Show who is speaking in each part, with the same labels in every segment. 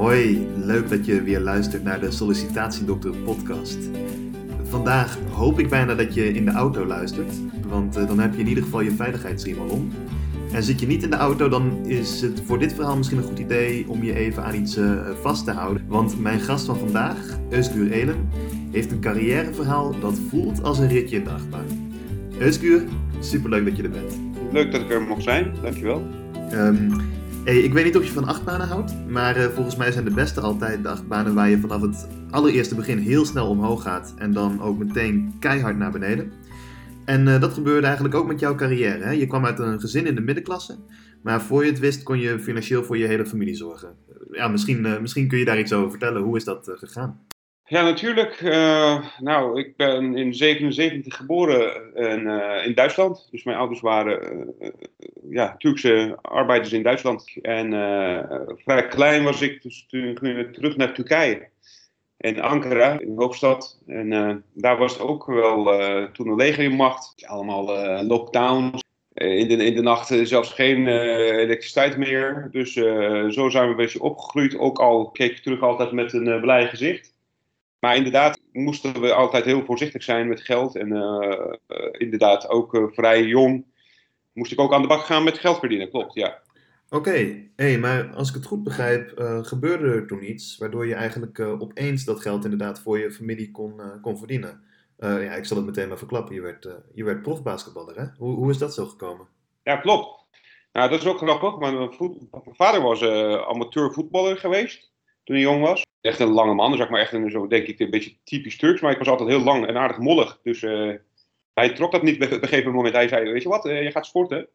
Speaker 1: Hoi, leuk dat je weer luistert naar de Sollicitatiedokter podcast. Vandaag hoop ik bijna dat je in de auto luistert, want eh, dan heb je in ieder geval je veiligheidsriem al om. En zit je niet in de auto, dan is het voor dit verhaal misschien een goed idee om je even aan iets eh, vast te houden. Want mijn gast van vandaag, Euskuur Elen, heeft een carrièreverhaal dat voelt als een ritje in de achtbaan. Euskuur, superleuk dat je er bent.
Speaker 2: Leuk dat ik er mag zijn, dankjewel.
Speaker 1: Um, hey, ik weet niet of je van achtbanen houdt, maar uh, volgens mij zijn de beste altijd de achtbanen waar je vanaf het allereerste begin heel snel omhoog gaat en dan ook meteen keihard naar beneden. En uh, dat gebeurde eigenlijk ook met jouw carrière. Hè? Je kwam uit een gezin in de middenklasse, maar voor je het wist kon je financieel voor je hele familie zorgen. Ja, misschien, uh, misschien kun je daar iets over vertellen. Hoe is dat gegaan?
Speaker 2: Ja, natuurlijk. Uh, nou, ik ben in 77 geboren in, uh, in Duitsland. Dus mijn ouders waren ja, Turkse arbeiders in Duitsland. En vrij klein was ik, dus toen ging terug naar Turkije. In Ankara, in de hoofdstad. En daar was het ook wel toen een legermacht. Allemaal lockdowns. In de, in de nacht zelfs geen elektriciteit meer. Dus zo zijn we een beetje opgegroeid. Ook al keek ik terug altijd met een blij gezicht. Maar inderdaad moesten we altijd heel voorzichtig zijn met geld. En uh, uh, inderdaad ook uh, vrij jong moest ik ook aan de bak gaan met geld verdienen, klopt, ja.
Speaker 1: Oké, okay. hey, maar als ik het goed begrijp, gebeurde er toen iets waardoor je eigenlijk opeens dat geld inderdaad voor je familie kon, kon verdienen. ja, ik zal het meteen maar verklappen, je werd, je werd profbasketballer, hè? Hoe, hoe is dat zo gekomen?
Speaker 2: Ja, klopt. Nou, dat is ook grappig, mijn, voet, mijn vader was amateur voetballer geweest toen hij jong was echt een lange man, zeg maar echt een, zo denk ik een beetje typisch Turks, maar ik was altijd heel lang en aardig mollig. Dus uh, hij trok dat niet op een gegeven moment. Hij zei, weet je wat, uh, je gaat sporten.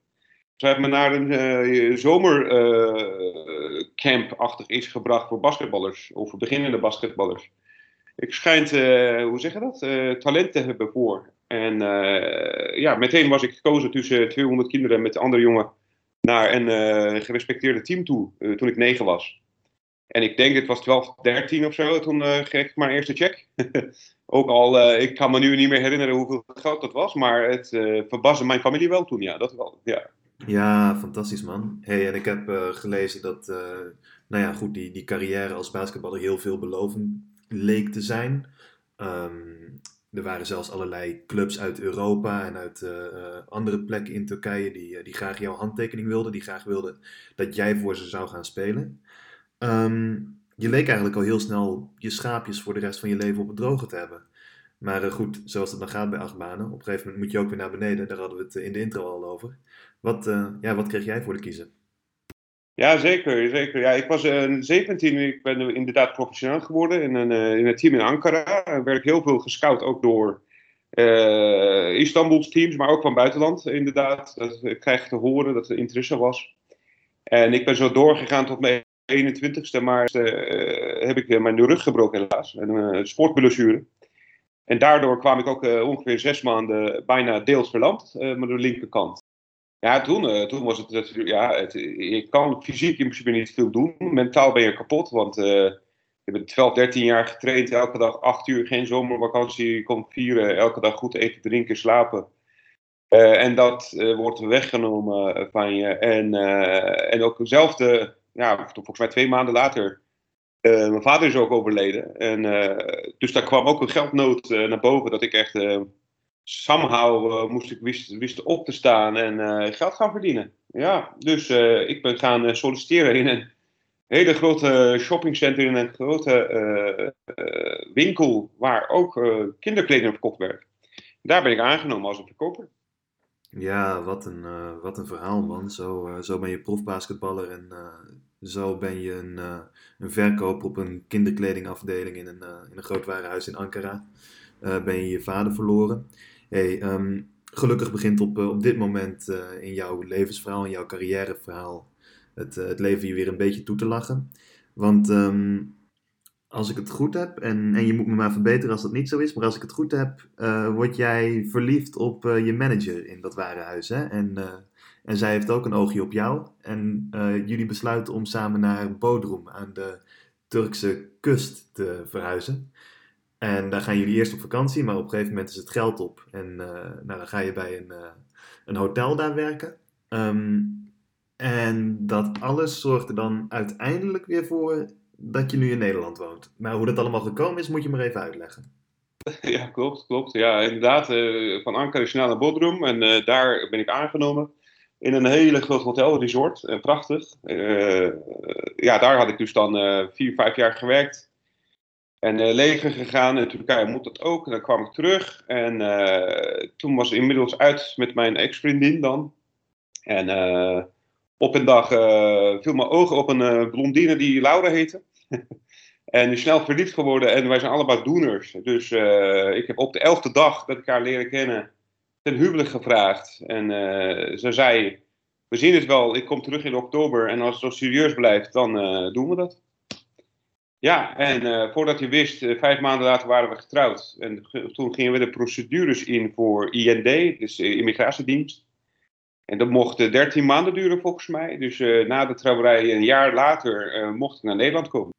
Speaker 2: Ze hebben me naar een uh, zomercamp-achtig iets gebracht voor basketballers, of voor beginnende basketballers. Ik schijnt, hoe zeg je dat, talent te hebben voor. En ja, meteen was ik gekozen tussen 200 kinderen met de andere jongen naar een gerespecteerde team toe, toen ik negen was. En ik denk, het was 12, 13 of zo, toen uh, kreeg ik mijn eerste check. ook al, uh, ik kan me nu niet meer herinneren hoeveel geld dat was, maar het uh, mijn familie wel toen, ja, dat wel, ja.
Speaker 1: Ja, fantastisch man. Hey, en ik heb gelezen dat, nou ja, goed, die, die carrière als basketballer heel veelbelovend leek te zijn. Um, er waren zelfs allerlei clubs uit Europa en uit andere plekken in Turkije die, die graag jouw handtekening wilden, die graag wilden dat jij voor ze zou gaan spelen. Um, je leek eigenlijk al heel snel je schaapjes voor de rest van je leven op het droge te hebben. Maar uh, goed, zoals het dan gaat bij achtbanen, op een gegeven moment moet je ook weer naar beneden. Daar hadden we het in de intro al over. Wat, uh, ja, wat kreeg jij voor de kiezen?
Speaker 2: Ja, zeker. zeker. Ja, ik was uh, 17, ik ben inderdaad professioneel geworden in een, in een team in Ankara. Er werd heel veel gescout, ook door Istanbuls teams, maar ook van buitenland inderdaad. Dat krijg te horen dat er interesse was. En ik ben zo doorgegaan tot mijn 21ste maart uh, heb ik uh, mijn rug gebroken helaas. Een uh, sportblessure. En daardoor kwam ik ook ongeveer zes maanden bijna deels verlamd met de linkerkant. Ja, toen, toen was het ja, het, je kan fysiek in principe niet veel doen. Mentaal ben je kapot, want je bent 12, 13 jaar getraind, elke dag 8 uur, geen zomervakantie, je komt vieren, elke dag goed eten, drinken, slapen. en dat wordt weggenomen van je. En, en ook dezelfde ja, volgens mij twee maanden later, uh, mijn vader is ook overleden. En, uh, dus daar kwam ook een geldnood uh, naar boven. Dat ik echt somehow moest ik wist, wist op te staan en geld gaan verdienen. Ja, dus ik ben gaan solliciteren in een hele grote shoppingcenter, in een grote winkel waar ook kinderkleding verkocht werd. Daar ben ik aangenomen als een verkoper.
Speaker 1: Ja, wat een, wat een verhaal man. Zo, zo ben je profbasketballer en zo ben je een, uh, een verkoper op een kinderkledingafdeling in een, uh, in een groot warenhuis in Ankara. Uh, ben je je vader verloren. Hey, um, gelukkig begint op, op dit moment in jouw levensverhaal, in jouw carrièreverhaal, het, het leven je weer een beetje toe te lachen. Want um, als ik het goed heb, en, en je moet me maar verbeteren als dat niet zo is, maar als ik het goed heb, word jij verliefd op je manager in dat warenhuis. Hè? En en zij heeft ook een oogje op jou. En uh, jullie besluiten om samen naar Bodrum aan de Turkse kust te verhuizen. En daar gaan jullie eerst op vakantie, maar op een gegeven moment is het geld op. En uh, nou, dan ga je bij een, uh, een hotel daar werken. Um, en dat alles zorgt er dan uiteindelijk weer voor dat je nu in Nederland woont. Maar hoe dat allemaal gekomen is, moet je maar even uitleggen.
Speaker 2: Ja, klopt, klopt. Ja, inderdaad. Van Ankara is naar Bodrum en daar ben ik aangenomen. In een hele groot hotel, resort. Uh, prachtig. ja, daar had ik dus dan vier, vijf jaar gewerkt. En leger gegaan. In Turkije moet dat ook. En dan kwam ik terug. En toen was inmiddels uit met mijn ex-vriendin dan. En op een dag viel mijn ogen op een blondine die Laura heette. En is snel verliefd geworden en wij zijn allebei doeners. Dus ik heb op de elfde dag dat ik haar leren kennen ten huwelijk gevraagd. En uh, ze zei, we zien het wel, ik kom terug in oktober en als het zo serieus blijft, dan uh, doen we dat. Ja, en voordat je wist, vijf maanden later waren we getrouwd. En toen gingen we de procedures in voor IND, dus immigratiedienst. En dat mocht 13 maanden duren volgens mij. Dus na de trouwerij, een jaar later, mocht ik naar Nederland komen.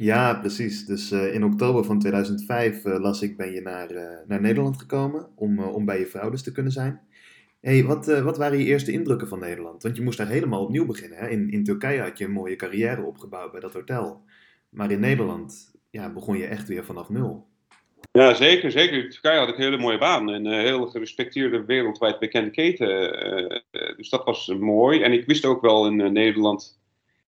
Speaker 1: Ja, precies. Dus uh, in oktober van 2005 uh, eh, las ik, ben je naar, uh, naar Nederland gekomen om, om bij je vrouw dus te kunnen zijn. hey, wat, wat waren je eerste indrukken van Nederland? Want je moest daar helemaal opnieuw beginnen. Hè? In, in Turkije had je een mooie carrière opgebouwd bij dat hotel. Maar in Nederland ja, begon je echt weer vanaf nul.
Speaker 2: Ja, zeker. zeker. In Turkije had ik een hele mooie baan. En een heel gerespecteerde, wereldwijd bekende keten. dus dat was mooi. En ik wist ook wel in Nederland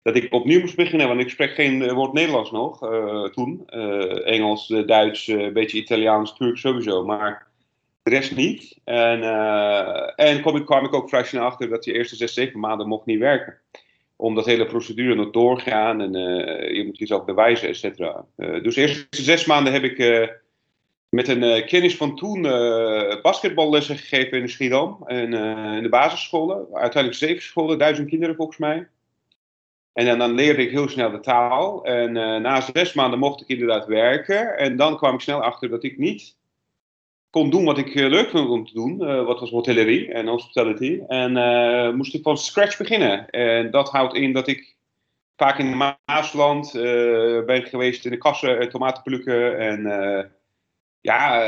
Speaker 2: dat ik opnieuw moest beginnen, want ik spreek geen eh, woord Nederlands nog uh, toen. Uh, Engels, Duits, een beetje Italiaans, Turks sowieso, maar de rest niet. En, en kwam, ik, kwam ik ook vrij snel achter dat je eerste zes, zeven maanden mocht niet werken. Omdat hele procedure nog doorgaan en je moet jezelf bewijzen, et cetera. dus de eerste zes maanden heb ik met een kennis van toen basketballessen gegeven in Schiedam. En, in de basisscholen, uiteindelijk zeven scholen, duizend kinderen volgens mij. En dan, dan, leerde ik heel snel de taal. En uh, na zes maanden mocht ik inderdaad werken. En dan kwam ik snel achter dat ik niet kon doen wat ik uh, leuk vond om te doen. Uh, wat was hotellerie en hospitality. En moest ik van scratch beginnen. En dat houdt in dat ik vaak in Maasland ben geweest in de kassen, tomaten plukken en ja,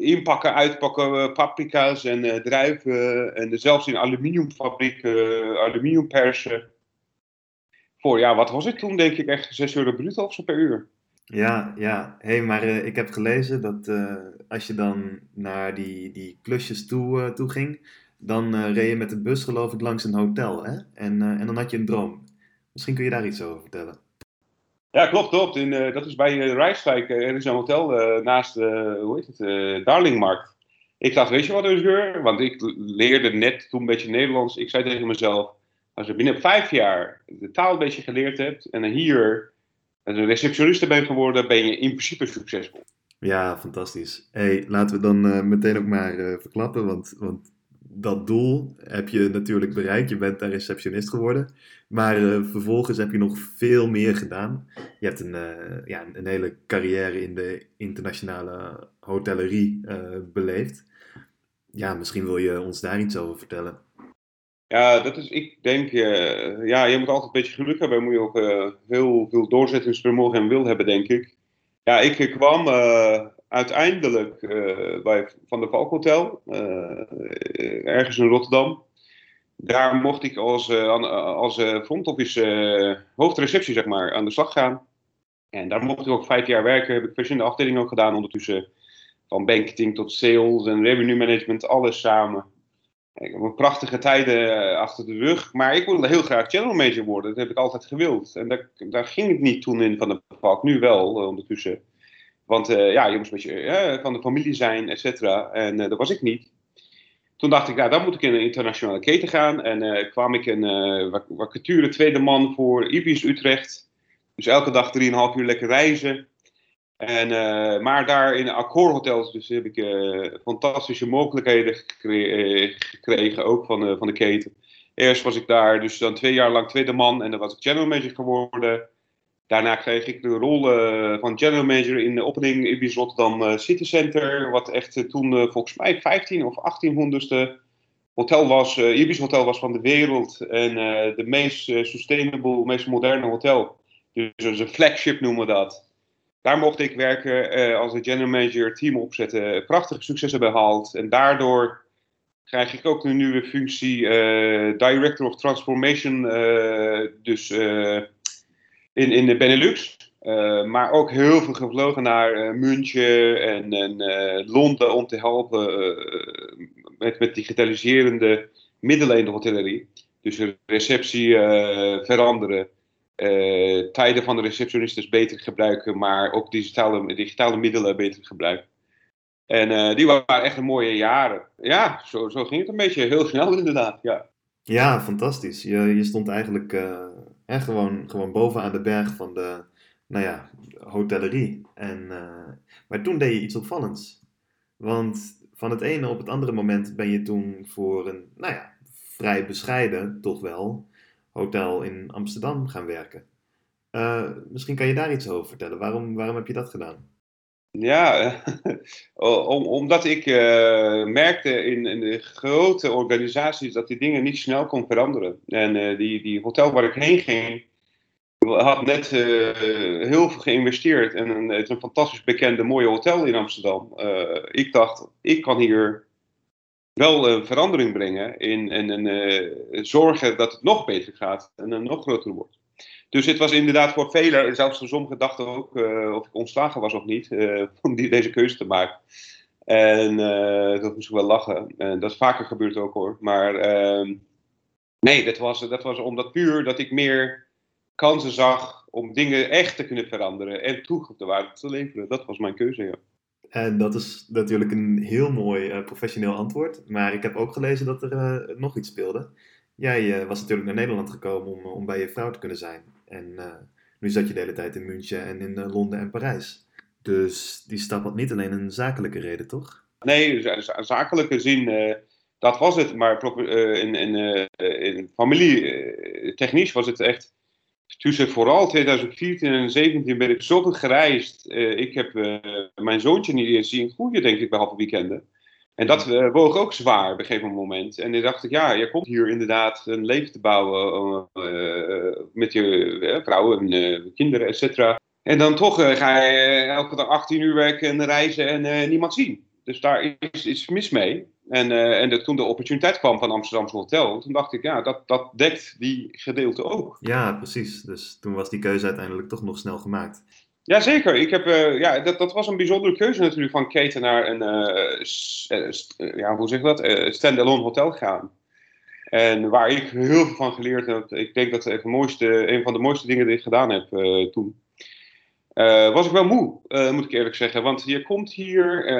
Speaker 2: inpakken, uitpakken, paprika's en druiven. En zelfs in aluminiumfabrieken, aluminium persen voor, ja, wat was het toen, denk ik, echt 6 euro bruto of zo per uur.
Speaker 1: Ja, ja. Hé, hey, maar uh, ik heb gelezen dat uh, als je dan naar die, die klusjes toe, uh, toe ging, dan reed je met de bus geloof ik langs een hotel, hè? En, en dan had je een droom. Misschien kun je daar iets over vertellen.
Speaker 2: Ja, klopt, klopt. In, dat is bij Rijswijk. er is een hotel naast, hoe heet het, Darlingmarkt. Ik dacht, weet je wat gebeurt? Want ik leerde net toen een beetje Nederlands. Ik zei tegen mezelf, als je binnen vijf jaar de taal een beetje geleerd hebt en hier een receptioniste bent geworden, ben je in principe succesvol.
Speaker 1: Ja, fantastisch. Hey, laten we dan uh, meteen ook maar uh, verklappen, want, want dat doel heb je natuurlijk bereikt. Je bent daar receptionist geworden. Maar uh, vervolgens heb je nog veel meer gedaan. Je hebt een, ja, een hele carrière in de internationale hotellerie beleefd. Ja, misschien wil je ons daar iets over vertellen.
Speaker 2: Ja, dat is, ik denk, uh, ja, je moet altijd een beetje geluk hebben. moet je ook uh, heel veel doorzettingsvermogen en wil hebben, denk ik. Ja, ik kwam uh, uiteindelijk bij Van der Valk Hotel, ergens in Rotterdam. Daar mocht ik als, als front office hoofdreceptie, zeg maar, aan de slag gaan. En daar mocht ik ook vijf jaar werken. Heb ik verschillende afdelingen ook gedaan ondertussen. Van banking tot sales en revenue management, alles samen. Ik heb een prachtige tijden eh, achter de rug. Maar ik wilde heel graag general manager worden. Dat heb ik altijd gewild. En daar, daar ging het niet toen in van de park. Nu wel, uh, ondertussen. Want uh, ja, je moest een beetje van de familie zijn, et cetera. En dat was ik niet. Toen dacht ik, nou, dan moet ik in een internationale keten gaan. En kwam ik een vacature tweede man voor Ibis Utrecht. Dus elke dag 3,5 uur lekker reizen. En, uh, maar daar in Accor dus heb ik uh, fantastische mogelijkheden eh, gekregen, ook van, van de keten. Eerst was ik daar dus dan twee jaar lang tweede man en dan was ik general manager geworden. Daarna kreeg ik de rol van general manager in de opening Ibis Rotterdam City Center. Wat echt toen volgens mij 15 of 1800ste hotel was. Ibis Hotel was van de wereld. En de meest sustainable, meest moderne hotel. Dus een flagship noemen we dat. Daar mocht ik werken uh, als een general manager, team opzetten, prachtige successen behaald. En daardoor krijg ik ook een nieuwe functie, uh, Director of Transformation. Uh, dus in, in de Benelux. maar ook heel veel gevlogen naar München en, en Londen om te helpen met, met digitaliserende middelen in de hotellerie. Dus receptie veranderen, tijden van de receptionistes beter gebruiken, maar ook digitale, digitale middelen beter gebruiken. En uh, die waren echt een mooie jaren. Ja, zo, zo ging het een beetje. Heel snel inderdaad, ja.
Speaker 1: Ja, fantastisch. Je, je stond eigenlijk uh, gewoon, gewoon bovenaan de berg van de, nou ja, hotellerie. En, maar toen deed je iets opvallends. Want van het ene op het andere moment ben je toen voor een, nou ja, vrij bescheiden, toch wel, hotel in Amsterdam gaan werken. misschien kan je daar iets over vertellen. Waarom, waarom heb je dat gedaan?
Speaker 2: Ja, om, omdat ik uh, merkte in, in, de grote organisaties dat die dingen niet snel kon veranderen. En uh, die, die hotel waar ik heen ging, had net heel veel geïnvesteerd. En een, het een fantastisch bekende mooie hotel in Amsterdam. ik dacht, ik kan hier wel een verandering brengen in, en, en zorgen dat het nog beter gaat en nog groter wordt. Dus het was inderdaad voor velen, zelfs voor sommigen dachten ook uh, of ik ontslagen was of niet, om die, deze keuze te maken. En dat moest ik wel lachen. En dat is vaker gebeurd ook hoor. Maar ehm, nee, dat was, dat was omdat puur dat ik meer kansen zag om dingen echt te kunnen veranderen en toegevoegde waarde te leveren. Dat was mijn keuze, ja.
Speaker 1: En dat is natuurlijk een heel mooi professioneel antwoord. Maar ik heb ook gelezen dat er nog iets speelde. Jij was natuurlijk naar Nederland gekomen om, om bij je vrouw te kunnen zijn. En nu zat je de hele tijd in München en in Londen en Parijs. Dus die stap had niet alleen een zakelijke reden, toch?
Speaker 2: Nee, zakelijke zin, dat was het. Maar in, in, in familie, technisch was het echt. Tussen vooral 2014 en 2017 ben ik zoveel gereisd. ik heb mijn zoontje niet eens zien groeien, denk ik, behalve weekenden. En dat uh, woog ook zwaar op een gegeven moment. En dan dacht ik, ja, je komt hier inderdaad een leven te bouwen met je vrouw en kinderen, et cetera. En dan toch ga je elke dag 18 uur werken en reizen en niemand zien. Dus daar is iets mis mee. En, en de, toen de opportuniteit kwam van Amsterdamse Hotel, toen dacht ik, ja, dat, dat dekt die gedeelte ook.
Speaker 1: Ja, precies. Dus toen was die keuze uiteindelijk toch nog snel gemaakt.
Speaker 2: Jazeker, ik heb, uh, ja, dat, dat was een bijzondere keuze natuurlijk van keten naar een, uh, ja, hoe zeg dat, uh, standalone hotel gaan. En waar ik heel veel van geleerd heb, ik denk dat het mooiste, een van de mooiste dingen die ik gedaan heb toen. Was ik wel moe, moet ik eerlijk zeggen. Want je komt hier,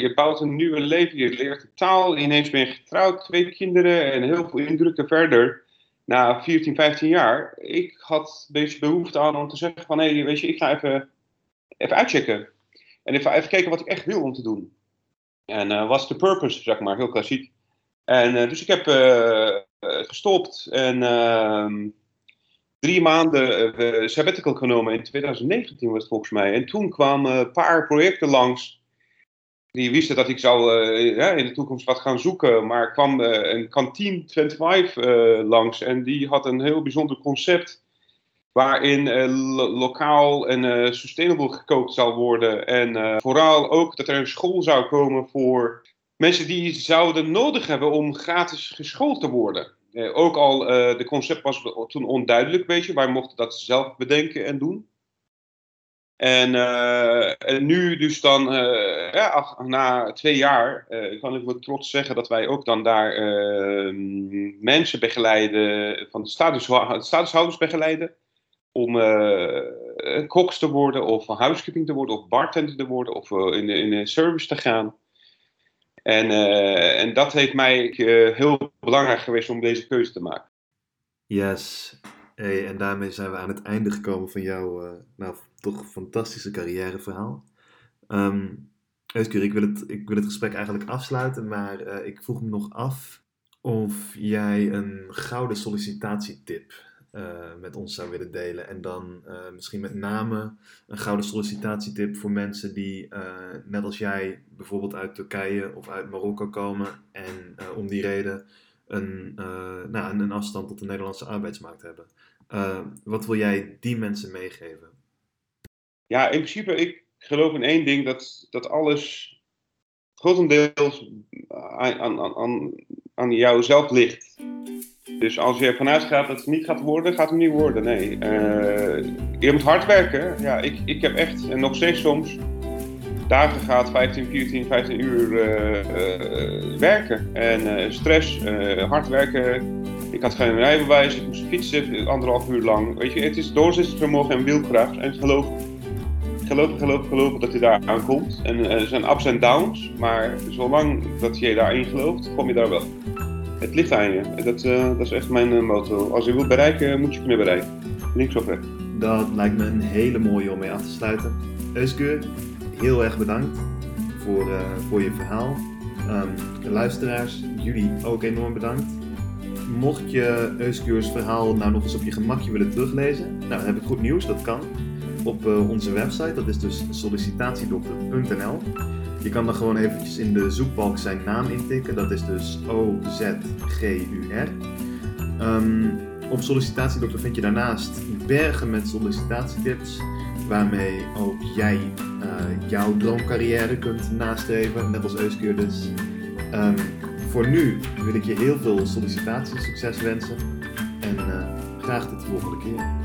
Speaker 2: je bouwt een nieuwe leven, je leert de taal, ineens ben je getrouwd, twee kinderen en heel veel indrukken verder na 14, 15 jaar, ik had een beetje behoefte aan om te zeggen van, hé, weet je, ik ga even even uitchecken. En even, even kijken wat ik echt wil om te doen. En was de purpose, zeg maar, heel klassiek. En dus ik heb gestopt en ehm, drie maanden sabbatical genomen. In 2019 was het volgens mij. En toen kwamen een paar projecten langs. Die wisten dat ik zou ja, in de toekomst wat gaan zoeken. Maar kwam een Kantine 25 langs. En die had een heel bijzonder concept waarin lokaal en sustainable gekookt zal worden. En vooral ook dat er een school zou komen voor mensen die zouden nodig hebben om gratis geschoold te worden. Ook al de concept was toen onduidelijk, weet je. Wij mochten dat zelf bedenken en doen. En, en nu dus dan, ja, na twee jaar, kan ik met trots zeggen dat wij ook dan daar mensen begeleiden, van de status, statushouders begeleiden om uh, koks te worden, of housekeeping te worden, of bartender te worden, of uh, in, in een service te gaan. En, uh, en dat heeft mij heel belangrijk geweest om deze keuze te maken.
Speaker 1: Yes. En daarmee zijn we aan het einde gekomen van jouw nou, toch fantastische carrièreverhaal. Um, ik wil, het, ik wil het gesprek eigenlijk afsluiten, maar ik vroeg me nog af of jij een gouden sollicitatietip uh, met ons zou willen delen. En dan uh, misschien met name een gouden sollicitatietip voor mensen die, uh, net als jij, bijvoorbeeld uit Turkije of uit Marokko komen en om die reden een, nou, een, een, afstand tot de Nederlandse arbeidsmarkt hebben. wat wil jij die mensen meegeven?
Speaker 2: Ja, in principe, ik geloof in één ding: dat, dat alles grotendeels aan, aan, aan, aan jou zelf ligt. Dus als je ervan uitgaat dat het niet gaat worden, gaat het niet worden. Nee. Uh, je moet hard werken. Ja, ik, ik heb echt, en nog steeds soms, dagen gaat 15, 14, 15 uur uh, uh, werken. En stress, hard werken. Ik had geen rijbewijs, ik moest fietsen anderhalf uur lang. Weet je, het is doorzettingsvermogen en wilkracht. En geloof, geloof, geloof, geloof dat je daar aankomt. En er zijn ups en downs, maar zolang dat je daarin gelooft, kom je daar wel. Het ligt aan je. Dat, uh, dat is echt mijn uh, motto. Als je wilt bereiken, moet je kunnen bereiken. Links of rechts.
Speaker 1: Dat lijkt me een hele mooie om mee af te sluiten. Euske, heel erg bedankt voor, uh, voor je verhaal. Um, luisteraars, jullie ook enorm bedankt. Mocht je Euskeur's verhaal nou nog eens op je gemakje willen teruglezen, nou dan heb ik goed nieuws, dat kan. Op onze website, dat is dus sollicitatiedokter.nl. Je kan dan gewoon eventjes in de zoekbalk zijn naam intikken. Dat is dus O-Z-G-U-R. Um, op sollicitatiedokter vind je daarnaast bergen met sollicitatietips. Waarmee ook jij uh, jouw droomcarrière kunt nastreven, net als Euskeur dus. Um, voor nu wil ik je heel veel sollicitatiesucces wensen. En uh, graag tot de volgende keer.